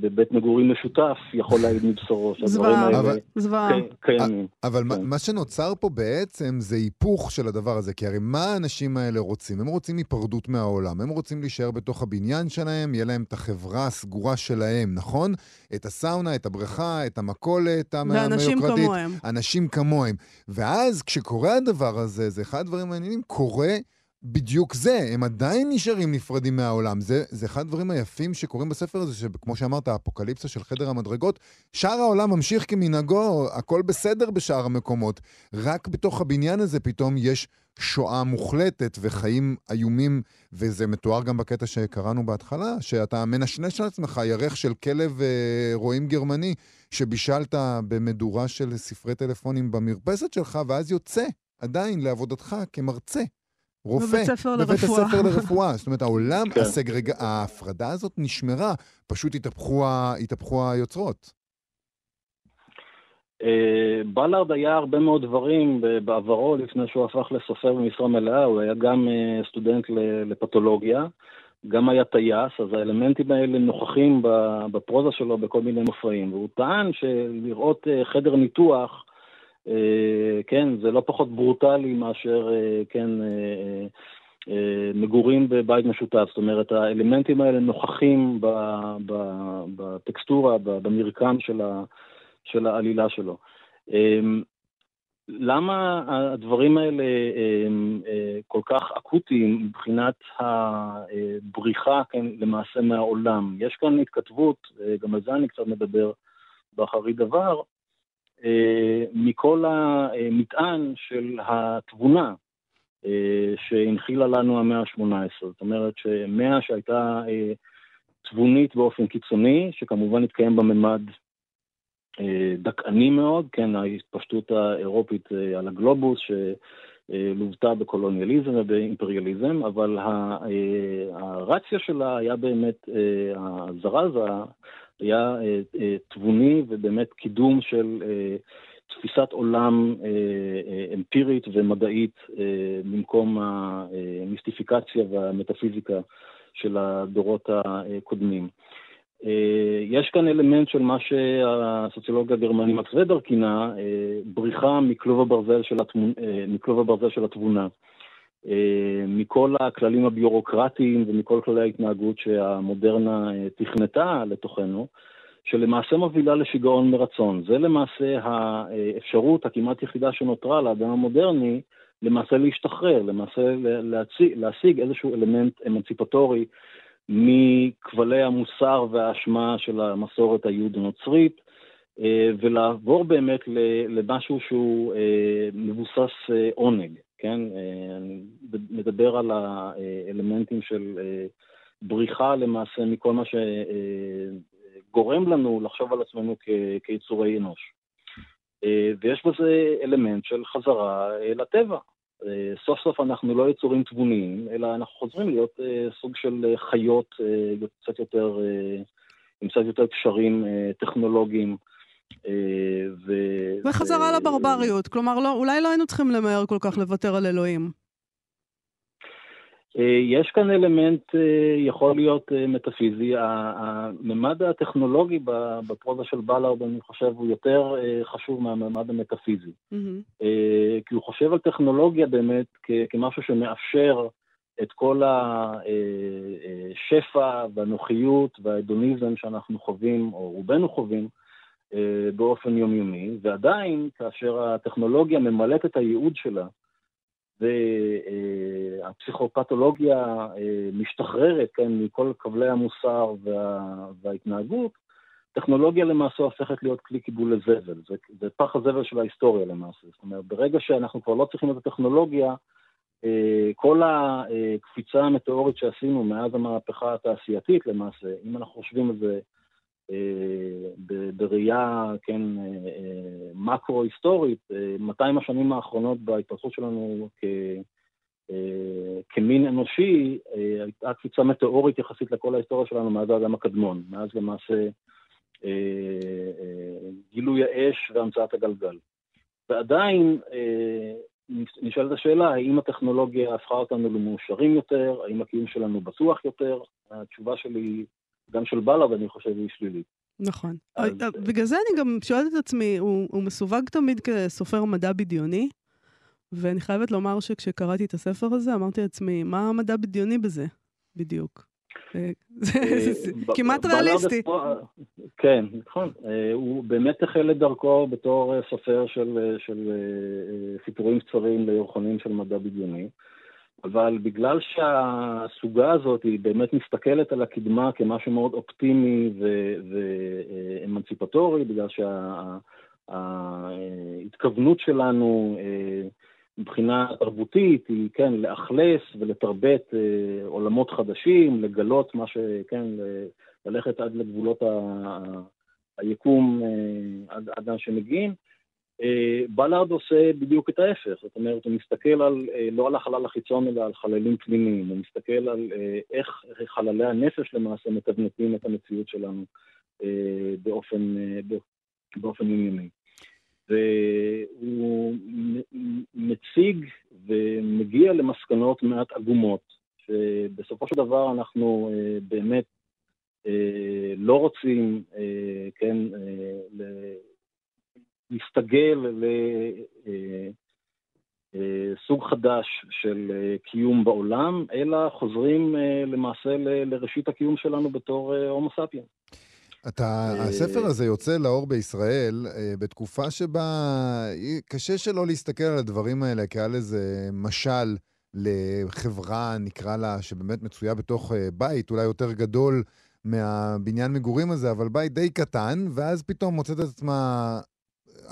S3: בבית מגורים משותף יכול להעיד מבשורו שהדברים <laughs> האלה
S1: זוועה.
S3: קיימים.
S2: אבל
S3: כן.
S2: מה שנוצר פה בעצם זה היפוך של הדבר הזה, כי הרי מה האנשים האלה רוצים? הם רוצים היפרדות מהעולם, הם רוצים להישאר בתוך הבניין שלהם, יהיה להם את החברה הסגורה שלהם, נכון? את הסאונה, את הבריכה, את המכולת
S1: ואנשים
S2: המיוקרתית.
S1: כמוהם.
S2: אנשים כמוהם. ואז כשקורה הדבר הזה, זה אחד הדברים המעניינים, קורה בדיוק זה, הם עדיין נשארים נפרדים מהעולם. זה, זה אחד הדברים היפים שקורים בספר הזה, שכמו שאמרת, האפוקליפסה של חדר המדרגות, שאר העולם ממשיך כמנהגו, הכל בסדר בשאר המקומות. רק בתוך הבניין הזה פתאום יש שואה מוחלטת וחיים איומים, וזה מתואר גם בקטע שקראנו בהתחלה, שאתה מנשנש על עצמך ירך של כלב אה, רועים גרמני, שבישלת במדורה של ספרי טלפונים במרפסת שלך, ואז יוצא עדיין לעבודתך כמרצה. רופא.
S1: בבית ספר
S2: בבית
S1: לרפואה.
S2: הספר לרפואה. זאת אומרת, העולם,
S3: כן.
S2: הסגרג... ההפרדה הזאת נשמרה, פשוט התהפכו, ה... התהפכו היוצרות.
S3: אה, בלארד היה הרבה מאוד דברים בעברו, לפני שהוא הפך לסופר במשרה מלאה, הוא היה גם אה, סטודנט לפתולוגיה, גם היה טייס, אז האלמנטים האלה נוכחים בפרוזה שלו בכל מיני מופעים, והוא טען שלראות אה, חדר ניתוח, כן, זה לא פחות ברוטלי מאשר, אה, כן, אה, אה, אה, מגורים בבית משותף, זאת אומרת, האלמנטים האלה נוכחים בטקסטורה, במרקם של העלילה שלו. למה הדברים האלה הם, אה, כל כך אקוטיים מבחינת הבריחה, כן, למעשה מהעולם? יש כאן התכתבות, אה, גם על זה אני קצת מדבר באחרית דבר, אה, מכל המטען של התבונה אה, שהנחילה לנו המאה ה-18. זאת אומרת שמאה שהייתה אה, תבונית באופן קיצוני, שכמובן התקיים בממד אה, דכאני מאוד, כן, ההתפשטות האירופית אה, על הגלובוס, שלוותה בקולוניאליזם ובאימפריאליזם, אבל ה- אה, הרציו שלה היה באמת, אה, הזרז היה אה, אה, תבוני ובאמת קידום של אה, תפיסת עולם אמפירית ומדעית במקום המיסטיפיקציה והמטאפיזיקה של הדורות הקודמים. יש כאן אלמנט של מה שהסוציולוג הגרמני מקס ודר כינה בריחה מכלוב הברזל של התבונה. אה, מכל הכללים הביורוקרטיים ומכל כללי ההתנהגות שהמודרנה אה, תכנתה לתוכנו, שלמעשה מובילה לשיגעון מרצון. זה למעשה האפשרות הכמעט יחידה שנותרה לאדם המודרני למעשה להשתחרר, למעשה להציג, להשיג איזשהו אלמנט אמנציפטורי מכבלי המוסר והאשמה של המסורת היהודו-נוצרית, אה, ולעבור באמת למשהו שהוא מבוסס עונג, כן? מדבר על האלמנטים של בריחה למעשה מכל מה שגורם לנו לחשוב על עצמנו כיצורי אנוש. ויש בזה אלמנט של חזרה לטבע. סוף סוף אנחנו לא יצורים תבוניים, אלא אנחנו חוזרים להיות סוג של חיות קצת יותר, עם קצת יותר קשרים טכנולוגיים. ו...
S1: וחזרה ו... לברבריות, כלומר, לא, אולי לא היינו צריכים למהר כל כך לוותר על אלוהים.
S3: אה, יש כאן אלמנט, אה, יכול להיות אה, מטאפיזי. הממד הטכנולוגי בפרוזה של בלארד, אני חושב, הוא יותר חשוב מהממד המטאפיזי. Mm-hmm. כי הוא חושב על טכנולוגיה באמת כמשהו שמאפשר את כל השפע והנוחיות וההדוניזם שאנחנו חווים, או רובנו חווים, באופן יומיומי, ועדיין, כאשר הטכנולוגיה ממלאת את הייעוד שלה, והפסיכופתולוגיה אה, משתחררת, כן, מכל כבלי המוסר וה, וההתנהגות, טכנולוגיה למעשה הופכת להיות כלי קיבול לזבל. זה, זה פח הזבל של ההיסטוריה למעשה. זאת אומרת, ברגע שאנחנו כבר לא צריכים את הטכנולוגיה, אה, כל הקפיצה המטאורית שעשינו מאז המהפכה התעשייתית למעשה, אם אנחנו חושבים על זה בראייה, כן, מקרו-היסטורית, 200 השנים האחרונות בהתפתחות שלנו כ... כמין אנושי, הייתה קפיצה מטאורית יחסית לכל ההיסטוריה שלנו מאז האדם הקדמון, מאז למעשה גילוי האש והמצאת הגלגל. ועדיין נשאלת השאלה, האם הטכנולוגיה הפכה אותנו למאושרים יותר, האם הקיום שלנו בטוח יותר? התשובה שלי גם של בלארד, אני חושב, היא שלילית.
S1: נכון. אז... אה, בגלל זה אני גם שואלת את עצמי, הוא, הוא מסווג תמיד כסופר מדע בדיוני, ואני חייבת לומר שכשקראתי את הספר הזה, אמרתי לעצמי, מה המדע בדיוני בזה, בדיוק? אה, <laughs> זה אה, כמעט ריאליסטי.
S3: כן, נכון. הוא באמת החל את דרכו בתור סופר של סיפורים קצרים לירחונים של מדע בדיוני. אבל בגלל שהסוגה הזאת היא באמת מסתכלת על הקדמה כמשהו מאוד אופטימי ואמנציפטורי, בגלל שההתכוונות שלנו אה, מבחינה תרבותית היא, כן, לאכלס ולתרבט אה, עולמות חדשים, לגלות מה ש... כן, ללכת עד לגבולות היקום אה, עד, עד לאן שמגיעים. אה, בלארד עושה בדיוק את ההפך, זאת אומרת, הוא מסתכל על, אה, לא על החלל החיצון, אלא על חללים פנימיים, הוא מסתכל על אה, איך חללי הנפש למעשה מתבנתים את המציאות שלנו באופן, באופן יומיומי. והוא מציג ומגיע למסקנות מעט עגומות, שבסופו של דבר אנחנו באמת לא רוצים, כן, להסתגל לסוג אה, אה, חדש של אה, קיום בעולם, אלא חוזרים למעשה לראשית הקיום שלנו בתור הומו ספיאן.
S2: אתה, הספר הזה יוצא לאור בישראל בתקופה שבה קשה שלא להסתכל על הדברים האלה כעל איזה משל לחברה, נקרא לה, שבאמת מצויה בתוך בית אולי יותר גדול מהבניין מגורים הזה, אבל בית די קטן, ואז פתאום מוצאת את עצמה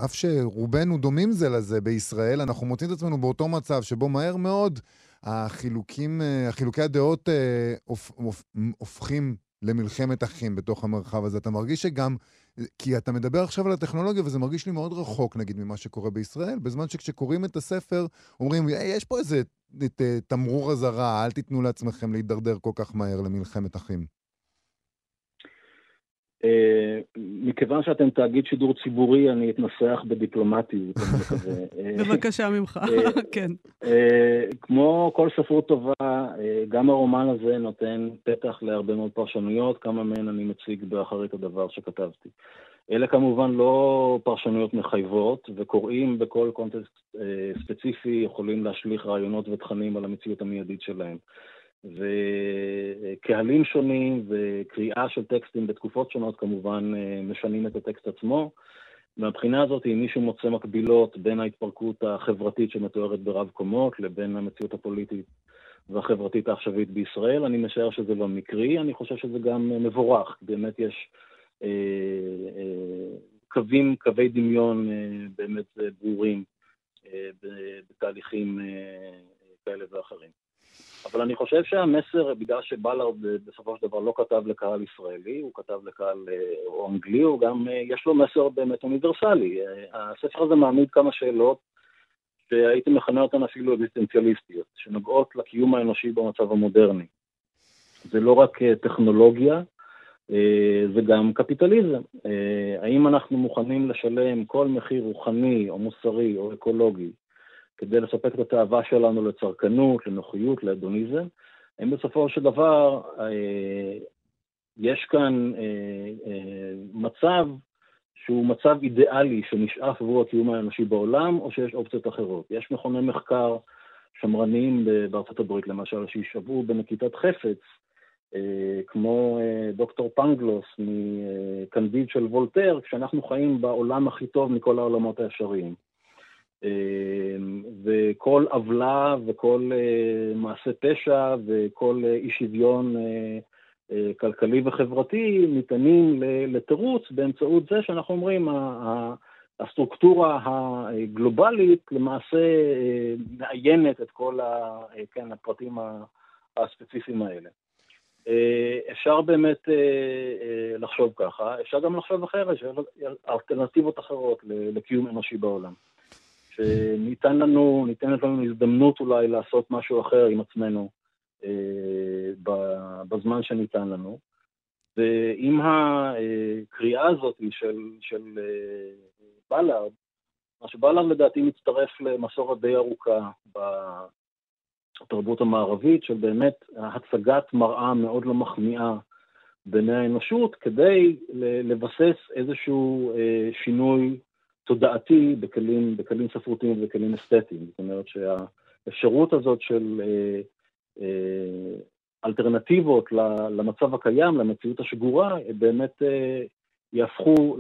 S2: אף שרובנו דומים זה לזה בישראל, אנחנו מוצאים את עצמנו באותו מצב שבו מהר מאוד החילוקים, אה, חילוקי הדעות אה, הופ, הופ, הופכים למלחמת אחים בתוך המרחב הזה. אתה מרגיש שגם, כי אתה מדבר עכשיו על הטכנולוגיה וזה מרגיש לי מאוד רחוק נגיד ממה שקורה בישראל, בזמן שכשקוראים את הספר אומרים, hey, יש פה איזה תמרור אזהרה, אל תיתנו לעצמכם להידרדר כל כך מהר למלחמת אחים.
S3: אה, מכיוון שאתם תאגיד שידור ציבורי, אני אתנסח בדיפלומטיות. <laughs>
S1: בבקשה ממך, אה, <laughs> כן.
S3: אה, כמו כל ספרות טובה, גם הרומן הזה נותן פתח להרבה מאוד פרשנויות, כמה מהן אני מציג באחרית הדבר שכתבתי. אלה כמובן לא פרשנויות מחייבות, וקוראים בכל קונטקסט ספציפי יכולים להשליך רעיונות ותכנים על המציאות המיידית שלהם. וקהלים שונים וקריאה של טקסטים בתקופות שונות כמובן אה, משנים את הטקסט עצמו. מהבחינה הזאת, אם מישהו מוצא מקבילות בין ההתפרקות החברתית שמתוארת ברב קומות לבין המציאות הפוליטית והחברתית העכשווית בישראל, אני משער שזה לא מקרי, אני חושב שזה גם מבורך. באמת יש אה, אה, קווים, קווי דמיון אה, באמת ברורים אה, בתהליכים אה, כאלה ואחרים. אבל אני חושב שהמסר, בגלל שבלארד אה, בסופו של דבר לא כתב לקהל ישראלי, הוא כתב לקהל אה, או אנגלי, הוא גם, אה, יש לו מסר באמת אוניברסלי. הספר הזה מעמיד כמה שאלות שהייתי מכנה אותן אפילו אקזיסטנציאליסטיות, שנוגעות לקיום האנושי במצב המודרני. זה לא רק טכנולוגיה, זה גם קפיטליזם. האם אנחנו מוכנים לשלם כל מחיר רוחני או מוסרי או אקולוגי כדי לספק את התאווה שלנו לצרכנות, לנוחיות, להדוניזם, האם בסופו של דבר יש כאן מצב שהוא מצב אידיאלי שנשאף עבור הקיום האנושי בעולם, או שיש אופציות אחרות. יש מכוני מחקר שמרניים בארצות הברית, למשל, שישבעו בנקיטת חפץ, אה, כמו אה, דוקטור פנגלוס מקנדיד של וולטר, כשאנחנו חיים בעולם הכי טוב מכל העולמות האפשריים. אה, וכל עוולה וכל מעשה פשע וכל אי שוויון כלכלי וחברתי ניתנים לתירוץ באמצעות זה שאנחנו אומרים, הסטרוקטורה הגלובלית למעשה מעיינת את כל כן, הפרטים הספציפיים האלה. אפשר באמת לחשוב ככה, אפשר גם לחשוב אחרת, שיש אלטרנטיבות אחרות לקיום אנושי בעולם. שניתן לנו, ניתנת לנו הזדמנות אולי לעשות משהו אחר עם עצמנו בזמן שניתן לנו. ועם הקריאה הזאת של, של בלארד, מה שבלארד לדעתי מצטרף למסורת די ארוכה בתרבות המערבית, של באמת הצגת מראה מאוד לא מחמיאה בעיני האנושות, כדי לבסס איזשהו שינוי תודעתי בכלים, בכלים ספרותיים ובכלים אסתטיים. זאת אומרת שהאפשרות הזאת של אלטרנטיבות למצב הקיים, למציאות השגורה, באמת אה, יהפכו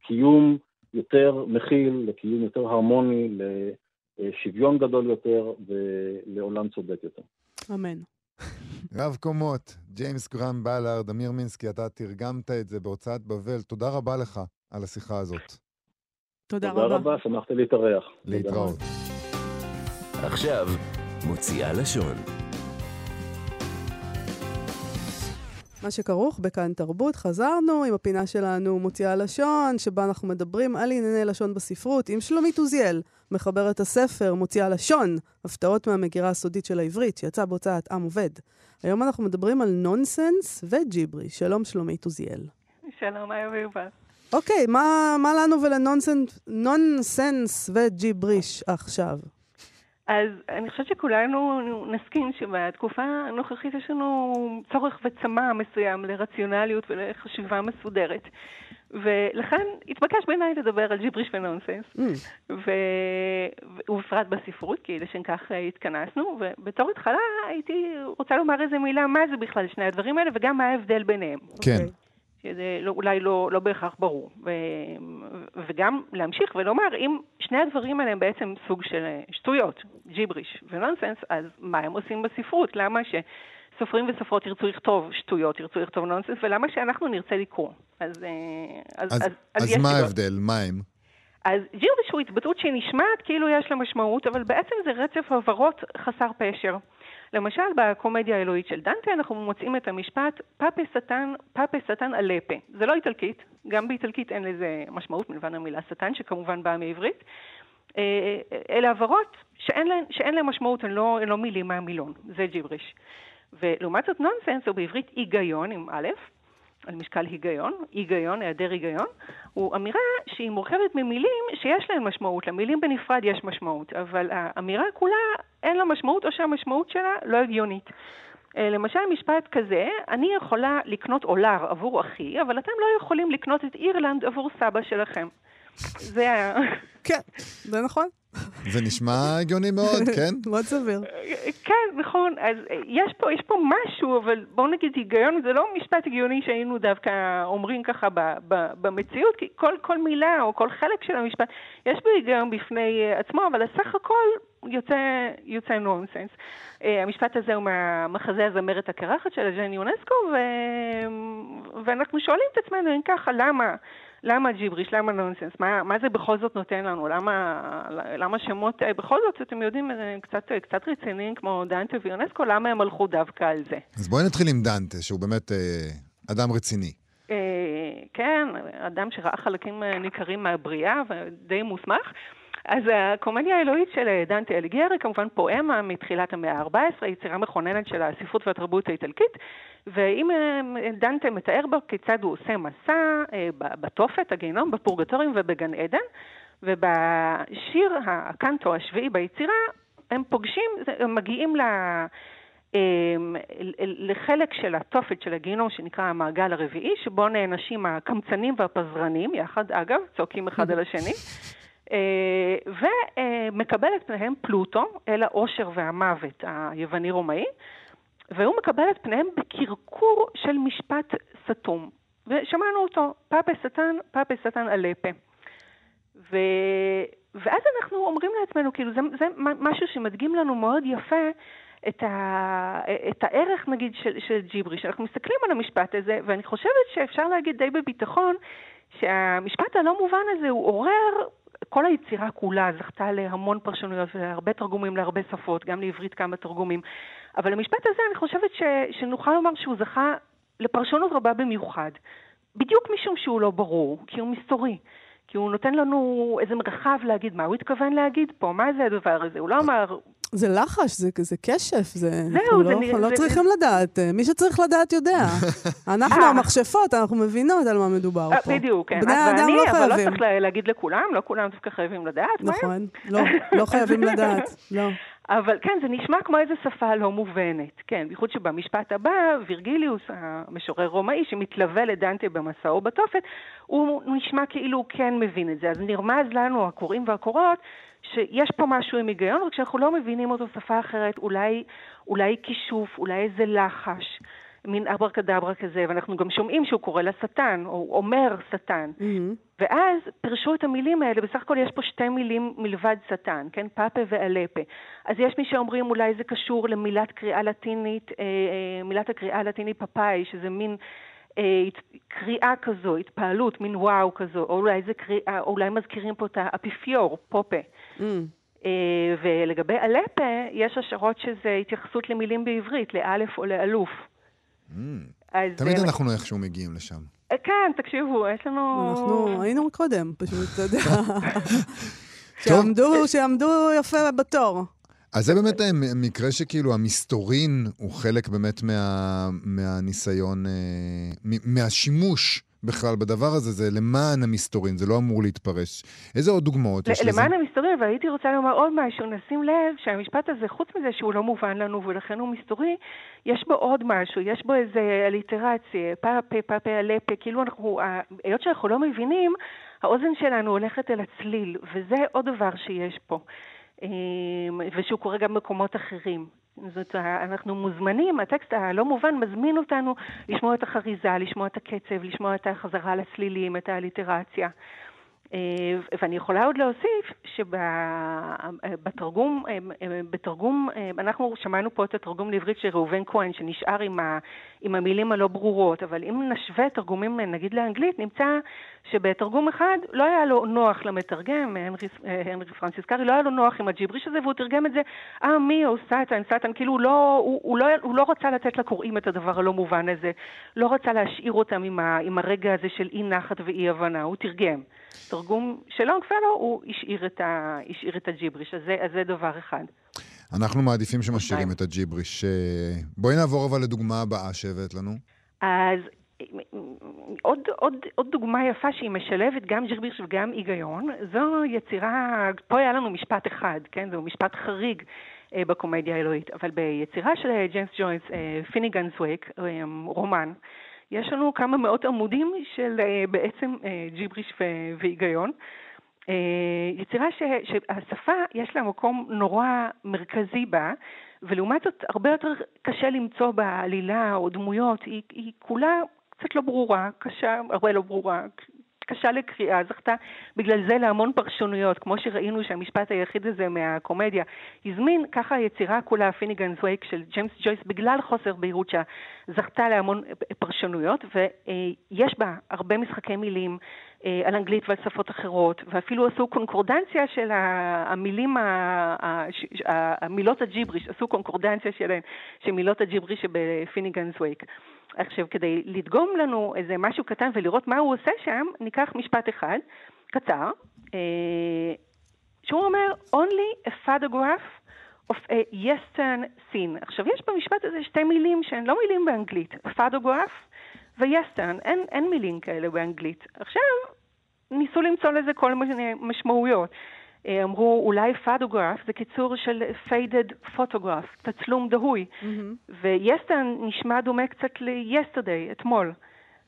S3: לקיום יותר מכיל, לקיום יותר הרמוני, לשוויון גדול יותר ולעולם צודק יותר.
S1: אמן.
S2: רב קומות, ג'יימס גרם בלארד, אמיר מינסקי, אתה תרגמת את זה בהוצאת בבל. תודה רבה לך על השיחה הזאת.
S1: תודה, רבה.
S3: תודה רבה, שמחתי להתארח.
S2: להתראות.
S4: עכשיו, מוציאה לשון.
S1: מה שכרוך בכאן תרבות, חזרנו עם הפינה שלנו מוציאה לשון, שבה אנחנו מדברים על ענייני לשון בספרות, עם שלומית עוזיאל, מחברת הספר מוציאה לשון, הפתעות מהמגירה הסודית של העברית, שיצא בהוצאת עם עובד. היום אנחנו מדברים על נונסנס וג'יברי. שלום שלומית עוזיאל.
S5: שלום, איה ויובל.
S1: אוקיי, מה, מה לנו ולנונסנס וג'יבריש עכשיו?
S5: אז אני חושבת שכולנו נסכים שבתקופה הנוכחית יש לנו צורך וצמא מסוים לרציונליות ולחשיבה מסודרת. ולכן התבקש בעיניי לדבר על ג'יבריש ונונסנס, mm. ובפרט בספרות, כי לשם כך התכנסנו, ובתור התחלה הייתי רוצה לומר איזה מילה מה זה בכלל שני הדברים האלה, וגם מה ההבדל ביניהם.
S2: כן. Okay.
S5: שזה לא, אולי לא, לא בהכרח ברור. ו, וגם להמשיך ולומר, אם שני הדברים האלה הם בעצם סוג של שטויות, ג'יבריש ונונסנס, אז מה הם עושים בספרות? למה שסופרים וסופרות ירצו לכתוב שטויות, ירצו לכתוב נונסנס, ולמה שאנחנו נרצה לקרוא?
S2: אז, אה, אז, אז, אז, אז, אז מה ההבדל? מה הם?
S5: אז ג'יבריש הוא התבטאות שנשמעת כאילו יש לה משמעות, אבל בעצם זה רצף הבהרות חסר פשר. למשל, בקומדיה האלוהית של דנטה אנחנו מוצאים את המשפט פאפה שטן, פאפה שטן אלפה. זה לא איטלקית, גם באיטלקית אין לזה משמעות מלבד המילה שטן, שכמובן באה מעברית. אה, אלה הבהרות שאין שאין להן משמעות, הן לא, לא מילים מהמילון, זה ג'יבריש. ולעומת זאת נונסנס הוא בעברית היגיון עם א', על משקל היגיון, היגיון, היעדר היגיון, הוא אמירה שהיא מורכבת ממילים שיש להן משמעות. למילים בנפרד יש משמעות, אבל האמירה כולה אין לה משמעות או שהמשמעות שלה לא הגיונית. אה, למשל משפט כזה, אני יכולה לקנות אולר עבור אחי, אבל אתם לא יכולים לקנות את אירלנד עבור סבא שלכם. זה היה...
S1: כן, זה נכון.
S2: זה נשמע הגיוני מאוד, כן? <laughs>
S1: מאוד סביר.
S5: כן, נכון. אז יש פה, יש פה משהו, אבל בואו נגיד היגיון, זה לא משפט הגיוני שהיינו דווקא אומרים ככה ב, ב, במציאות, כי כל, כל מילה או כל חלק של המשפט, יש בו היגיון בפני עצמו, אבל הסך הכל יוצא, יוצא נונסנס. Uh, המשפט הזה הוא מהמחזה הזמרת הקרחת של הג'ני יונסקו, ו... ואנחנו שואלים את עצמנו, אם ככה, למה? למה ג'יבריש? למה נונסנס? מה, מה זה בכל זאת נותן לנו? למה, למה שמות, אה, בכל זאת, אתם יודעים, אה, קצת, אה, קצת רציניים כמו דנטה ויונסקו, למה הם הלכו דווקא על זה?
S2: אז בואי נתחיל עם דנטה, שהוא באמת אה, אדם רציני.
S5: אה, כן, אדם שראה חלקים ניכרים מהבריאה ודי מוסמך. אז הקומדיה האלוהית של דנטה אליגיירי, כמובן פואמה מתחילת המאה ה-14, יצירה מכוננת של הספרות והתרבות האיטלקית, ואם אה, דנטה מתאר בו כיצד הוא עושה מסע אה, בתופת, הגיהנום, בפורגטורים ובגן עדן, ובשיר הקנטו השביעי ביצירה, הם פוגשים, הם מגיעים ל... אמ, לחלק של התופת של הגיהינום שנקרא המעגל הרביעי, שבו נענשים הקמצנים והפזרנים, יחד אגב, צועקים אחד על השני, אה, ומקבל את פניהם פלוטו, אל העושר והמוות היווני-רומאי, והוא מקבל את פניהם בקרקור של משפט סתום. ושמענו אותו, פאפה שטן, פאפה שטן אלפה. ו... ואז אנחנו אומרים לעצמנו, כאילו, זה, זה משהו שמדגים לנו מאוד יפה את, ה, את הערך, נגיד, של, של ג'יבריש. אנחנו מסתכלים על המשפט הזה, ואני חושבת שאפשר להגיד די בביטחון שהמשפט הלא מובן הזה הוא עורר, כל היצירה כולה זכתה להמון פרשנויות והרבה תרגומים להרבה שפות, גם לעברית כמה תרגומים. אבל המשפט הזה, אני חושבת ש, שנוכל לומר שהוא זכה לפרשנות רבה במיוחד. בדיוק משום שהוא לא ברור, כי הוא מסתורי. כי הוא נותן לנו איזה מרחב להגיד מה הוא התכוון להגיד פה, מה זה הדבר הזה. הוא לא אמר,
S1: זה לחש, זה, זה כשף, זה...
S5: זהו, זה...
S1: לא, אנחנו לא צריכים. לדעת, מי שצריך לדעת יודע. <laughs> אנחנו
S5: אה.
S1: המכשפות, אנחנו מבינות על מה מדובר
S5: אה,
S1: פה.
S5: בדיוק, כן.
S1: בני האדם לא חייבים.
S5: אבל לא צריך להגיד לכולם, לא כולם דווקא חייבים לדעת.
S1: נכון, לא, לא חייבים לדעת, לא. <laughs>
S5: אבל כן, זה נשמע כמו איזו שפה לא מובנת. כן, בייחוד שבמשפט הבא, וירגיליוס, המשורר רומאי, שמתלווה לדנטה במסעו בתופת, הוא נשמע כאילו הוא כן מבין את זה. אז נרמז לנו, הקוראים והקוראות, שיש פה משהו עם היגיון, וכשאנחנו לא מבינים אותו שפה אחרת, אולי, אולי כישוף, אולי איזה לחש. מין אברה קדברה כזה, ואנחנו גם שומעים שהוא קורא לשטן, או אומר שטן. Mm-hmm. ואז פירשו את המילים האלה, בסך הכל יש פה שתי מילים מלבד שטן, כן? פאפה ואלפה. אז יש מי שאומרים אולי זה קשור למילת קריאה לטינית, אה, אה, מילת הקריאה הלטינית פאפאי, שזה מין אה, קריאה כזו, התפעלות, מין וואו כזו, או אולי זה קריאה, או אולי מזכירים פה את האפיפיור, פופה. Mm. אה, ולגבי אלפה, יש השערות שזה התייחסות למילים בעברית, לאלף או לאלוף.
S2: תמיד אנחנו איכשהו מגיעים לשם.
S5: אה, כן, תקשיבו, יש לנו...
S1: אנחנו היינו קודם, פשוט, אתה יודע. שעמדו יפה בתור.
S2: אז זה באמת מקרה שכאילו המסתורין הוא חלק באמת מה, מהניסיון, אה, מהשימוש בכלל בדבר הזה, זה למען המסתורין, זה לא אמור להתפרש. איזה עוד דוגמאות יש
S5: לזה? למען המסתורין, והייתי רוצה לומר עוד משהו, נשים לב שהמשפט הזה, חוץ מזה שהוא לא מובן לנו ולכן הוא מסתורי, יש בו עוד משהו, יש בו איזה אליטרציה, פאפה, פאפה, אלפה, כאילו אנחנו, היות שאנחנו לא מבינים, האוזן שלנו הולכת אל הצליל, וזה עוד דבר שיש פה. אמ, ושהוא קורה גם במקומות אחרים. זאת, אנחנו מוזמנים, הטקסט הלא מובן מזמין אותנו לשמוע את החריזה, לשמוע את הקצב, לשמוע את החזרה לצלילים, את האליטרציה. אה, ואני יכולה עוד להוסיף שבתרגום, אה, אה, בתרגום, אנחנו שמענו פה את התרגום לעברית של ראובן כהן, שנשאר עם, ה, עם המילים הלא ברורות, אבל אם נשווה תרגומים נגיד לאנגלית, נמצא שבתרגום אחד לא היה לו נוח למתרגם, הנרי, הנרי פרנסיס קארי, לא היה לו נוח עם הג'יבריש הזה, והוא תרגם את זה, אה, מי, או סטן, סטן, כאילו הוא לא, הוא, הוא, לא, הוא לא רצה לתת לקוראים את הדבר הלא מובן הזה, לא רצה להשאיר אותם עם, ה, עם הרגע הזה של אי נחת ואי הבנה, הוא תרגם. תרגום של לונגפלו, הוא השאיר את, ה, השאיר את הג'יבריש, אז זה, אז זה דבר אחד.
S2: אנחנו מעדיפים שמשאירים את הג'יבריש. אה, בואי נעבור אבל לדוגמה הבאה שהבאת לנו.
S5: אז עוד, עוד, עוד דוגמה יפה שהיא משלבת גם ג'יבריש וגם היגיון, זו יצירה, פה היה לנו משפט אחד, כן? זהו משפט חריג אה, בקומדיה האלוהית, אבל ביצירה של ג'יימס ג'ויס, Finnegans Wake, רומן, יש לנו כמה מאות עמודים של אה, בעצם אה, ג'יבריש והיגיון. אה, יצירה ש, שהשפה יש לה מקום נורא מרכזי בה, ולעומת זאת הרבה יותר קשה למצוא בה עלילה או דמויות, היא, היא כולה קצת לא ברורה, קשה, הרבה לא ברורה, קשה לקריאה, זכתה בגלל זה להמון פרשנויות, כמו שראינו שהמשפט היחיד הזה מהקומדיה הזמין, ככה היצירה כולה, פיניגנס וייק של ג'יימס ג'ויס, בגלל חוסר בהירות זכתה להמון פרשנויות, ויש בה הרבה משחקי מילים אה, על אנגלית ועל שפות אחרות, ואפילו עשו קונקורדנציה של המילים, המילות הג'יבריש, עשו קונקורדנציה שלהם, של מילות הג'יבריש שבפיניגנס וייק. עכשיו, כדי לדגום לנו איזה משהו קטן ולראות מה הוא עושה שם, ניקח משפט אחד, קצר, אה, שהוא אומר, only a photograph of a yestern scene. עכשיו, יש במשפט הזה שתי מילים שהן לא מילים באנגלית, photograph ו-yestern, אין, אין מילים כאלה באנגלית. עכשיו, ניסו למצוא לזה כל מיני משמעויות. אה, אמרו אולי פדוגרף זה קיצור של faded photograph, תצלום דהוי. ויסטן נשמע דומה קצת ל-yesterday, אתמול.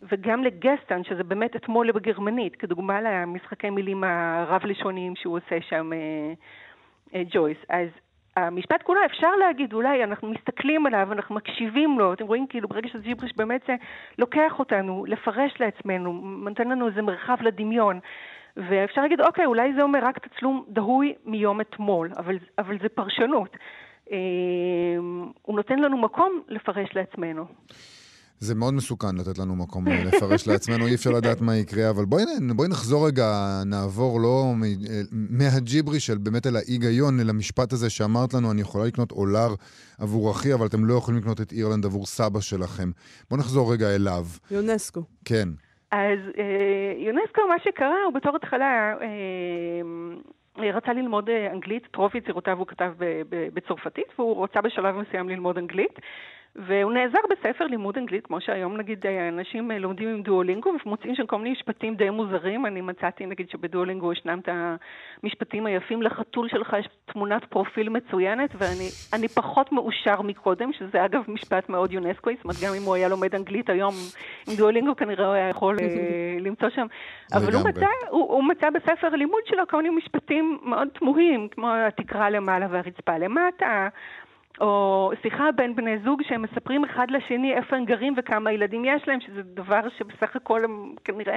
S5: וגם לגסטן, שזה באמת אתמול בגרמנית, כדוגמה למשחקי מילים הרב-לשוניים שהוא עושה שם, אה, אה, ג'ויס. אז המשפט כולו, אפשר להגיד, אולי אנחנו מסתכלים עליו, אנחנו מקשיבים לו, אתם רואים כאילו ברגע שזה ג'יבריש באמת זה לוקח אותנו לפרש לעצמנו, נותן לנו איזה מרחב לדמיון. ואפשר להגיד, אוקיי, אולי זה אומר רק תצלום דהוי מיום אתמול, אבל, אבל זה פרשנות. אה, הוא נותן לנו מקום לפרש לעצמנו.
S2: זה מאוד מסוכן לתת לנו מקום לפרש לעצמנו, אי אפשר לדעת מה יקרה, אבל בואי, בואי נחזור רגע, נעבור לא מהג'יברי של באמת אל ההיגיון, אל המשפט הזה שאמרת לנו, אני יכולה לקנות אולר עבור אחי, אבל אתם לא יכולים לקנות את אירלנד עבור סבא שלכם. בואו נחזור רגע אליו.
S1: יונסקו.
S2: כן.
S5: אז אה, יונסקו, מה שקרה, הוא בתור התחלה... אה, רצה ללמוד אה, אנגלית, את רוב יצירותיו הוא כתב בצרפתית, והוא רצה בשלב מסוים ללמוד אנגלית. והוא נעזר בספר לימוד אנגלית, כמו שהיום נגיד אנשים לומדים עם דואלינגו ומוצאים שם כל מיני משפטים די מוזרים. אני מצאתי נגיד שבדואלינגו ישנם את המשפטים היפים, לחתול שלך יש תמונת פרופיל מצוינת, ואני פחות מאושר מקודם, שזה אגב משפט מאוד יונסקו, זאת אומרת גם אם הוא היה לומד אנגלית היום עם דואלינגו כנראה הוא היה יכול אה, <laughs> למצוא שם. אבל הוא מצא, הוא, הוא מצא בספר הלימוד שלו כל מיני משפטים מאוד תמוהים, כמו התקרה למעלה והרצפה למטה. או שיחה בין בני זוג שהם מספרים אחד לשני איפה הם גרים וכמה ילדים יש להם, שזה דבר שבסך הכל הם כנראה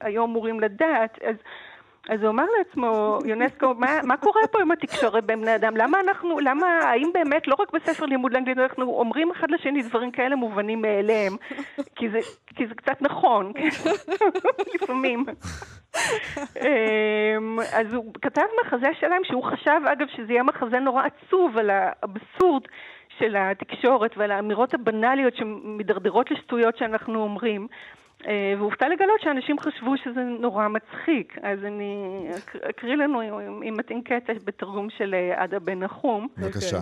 S5: היו אמורים לדעת. אז, אז הוא אמר לעצמו, יונסקו, מה, מה קורה פה עם התקשורת בין בני אדם? למה אנחנו, למה, האם באמת, לא רק בספר לימוד לאנגלית, אנחנו אומרים אחד לשני דברים כאלה מובנים מאליהם? כי זה, כי זה קצת נכון, כן? <laughs> לפעמים. אמ, אז הוא כתב מחזה שלם שהוא חשב, אגב, שזה יהיה מחזה נורא עצוב על האבסורד של התקשורת ועל האמירות הבנאליות שמדרדרות לשטויות שאנחנו אומרים. אה, והופתע לגלות שאנשים חשבו שזה נורא מצחיק. אז אני אקריא לנו, אם מתאים קטע, בתרגום של אה, עדה בן נחום.
S2: בבקשה.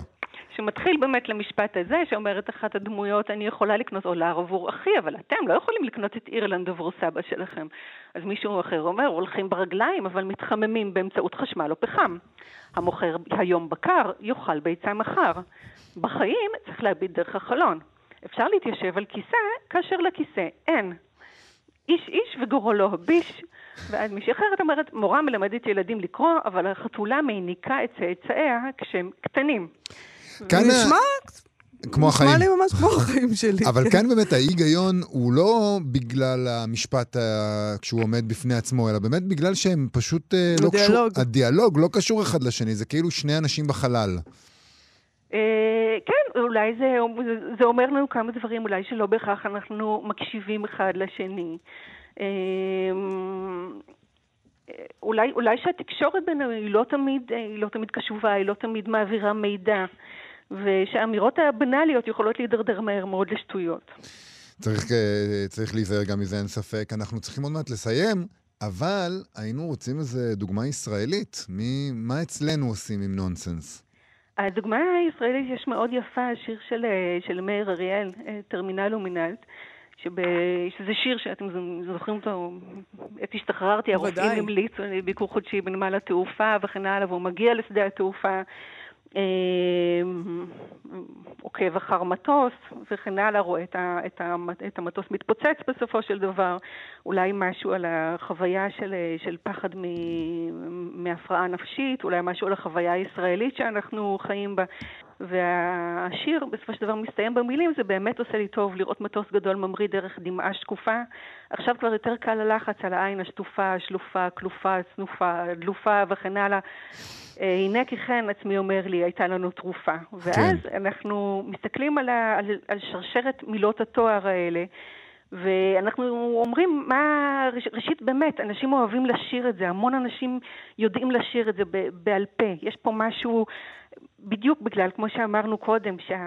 S5: שמתחיל באמת למשפט הזה, שאומרת אחת הדמויות, אני יכולה לקנות אולר עבור אחי, אבל אתם לא יכולים לקנות את אירלנד עבור סבא שלכם. אז מישהו אחר אומר, הולכים ברגליים, אבל מתחממים באמצעות חשמל או פחם. המוכר היום בקר, יאכל ביצה מחר. בחיים צריך להביט דרך החלון. אפשר להתיישב על כיסא, כאשר לכיסא אין. איש איש וגורלו הביש. ואז מישהי אחרת אומרת, מורה מלמדת ילדים לקרוא, אבל החתולה מעניקה את צאצאיה כשהם קטנים.
S1: כאן... נשמע...
S2: כמו החיים.
S1: נשמע לי ממש כמו החיים שלי.
S2: אבל. כאן באמת ההיגיון הוא לא בגלל המשפט uh, כשהוא עומד בפני עצמו, אלא באמת בגלל שהם פשוט uh, לא קשור... הדיאלוג לא קשור אחד לשני, זה כאילו שני אנשים בחלל.
S5: Uh, כן, אולי זה, זה אומר לנו כמה דברים, אולי שלא בהכרח אנחנו מקשיבים אחד לשני. Uh, אולי, אולי שהתקשורת בינינו היא לא תמיד, היא לא תמיד קשובה, היא לא תמיד מעבירה מידע. ושהאמירות הבנאליות יכולות להידרדר מהר מאוד לשטויות.
S2: צריך, אה, צריך להיזהר גם מזה, אין ספק. אנחנו צריכים עוד מעט לסיים, אבל היינו רוצים איזו דוגמה ישראלית. מי, מה אצלנו עושים עם נונסנס?
S5: הדוגמה הישראלית יש מאוד יפה, השיר של, אה, של מאיר אריאל, אה, טרמינל ומינלט. שב... שזה שיר שאתם זוכרים אותו, עת השתחררתי, הרופאים המליצו ביקור חודשי בנמל התעופה וכן הלאה, והוא מגיע לשדה התעופה עוקב אחר מטוס וכן הלאה, רואה את המטוס מתפוצץ בסופו של דבר, אולי משהו על החוויה של, של פחד מ, מהפרעה נפשית, אולי משהו על החוויה הישראלית שאנחנו חיים בה. והשיר בסופו של דבר מסתיים במילים, זה באמת עושה לי טוב לראות מטוס גדול ממריא דרך דמעה שקופה. עכשיו כבר יותר קל הלחץ על העין השטופה, השלופה, כלופה, צנופה, דלופה וכן הלאה. אה, הנה כי כן, עצמי אומר לי, הייתה לנו תרופה. ואז כן. אנחנו מסתכלים על, ה, על, על שרשרת מילות התואר האלה. ואנחנו אומרים, מה, ראשית באמת, אנשים אוהבים לשיר את זה, המון אנשים יודעים לשיר את זה בעל פה. יש פה משהו בדיוק בגלל, כמו שאמרנו קודם, שה,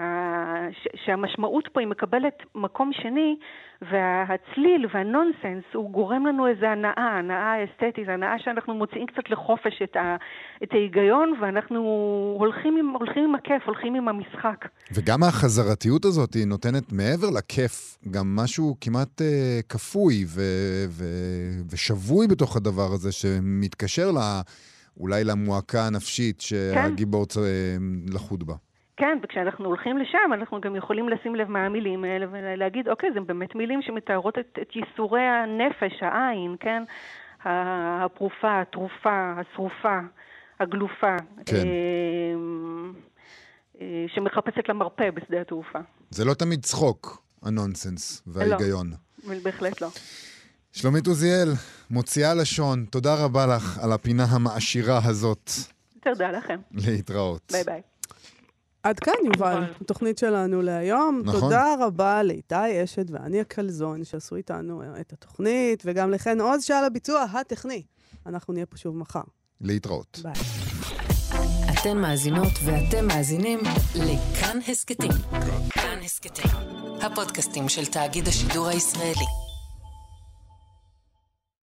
S5: שהמשמעות פה היא מקבלת מקום שני, והצליל והנונסנס הוא גורם לנו איזו הנאה, הנאה אסתטית, הנאה שאנחנו מוציאים קצת לחופש את, ה, את ההיגיון, ואנחנו הולכים עם, הולכים עם הכיף, הולכים עם המשחק.
S2: וגם החזרתיות הזאת היא נותנת מעבר לכיף גם משהו כמעט אה, כפוי ו, ו, ושבוי בתוך הדבר הזה, שמתקשר ל... אולי למועקה הנפשית שהגיבור צ... לחוד בה.
S5: כן, וכשאנחנו הולכים לשם, אנחנו גם יכולים לשים לב מה המילים האלה ולהגיד, אוקיי, זה באמת מילים שמתארות את, את ייסורי הנפש, העין, כן? הפרופה, התרופה, השרופה, הגלופה.
S2: כן.
S5: אמ, אה, שמחפשת למרפא בשדה התעופה.
S2: זה לא תמיד צחוק, הנונסנס וההיגיון.
S5: לא, בהחלט לא.
S2: שלומית עוזיאל, מוציאה לשון, תודה רבה לך על הפינה המעשירה הזאת.
S5: תודה לכם.
S2: להתראות.
S5: ביי ביי.
S1: עד כאן, יובל, התוכנית שלנו להיום.
S2: נכון.
S1: תודה רבה לאיתי אשת ואני הקלזון שעשו איתנו את התוכנית, וגם לחן עוז שעל הביצוע הטכני. אנחנו נהיה פה שוב מחר.
S2: להתראות.
S1: ביי.
S6: אתן מאזינות ואתם מאזינים לכאן הסכתים. כאן הסכתים, הפודקאסטים של תאגיד השידור הישראלי.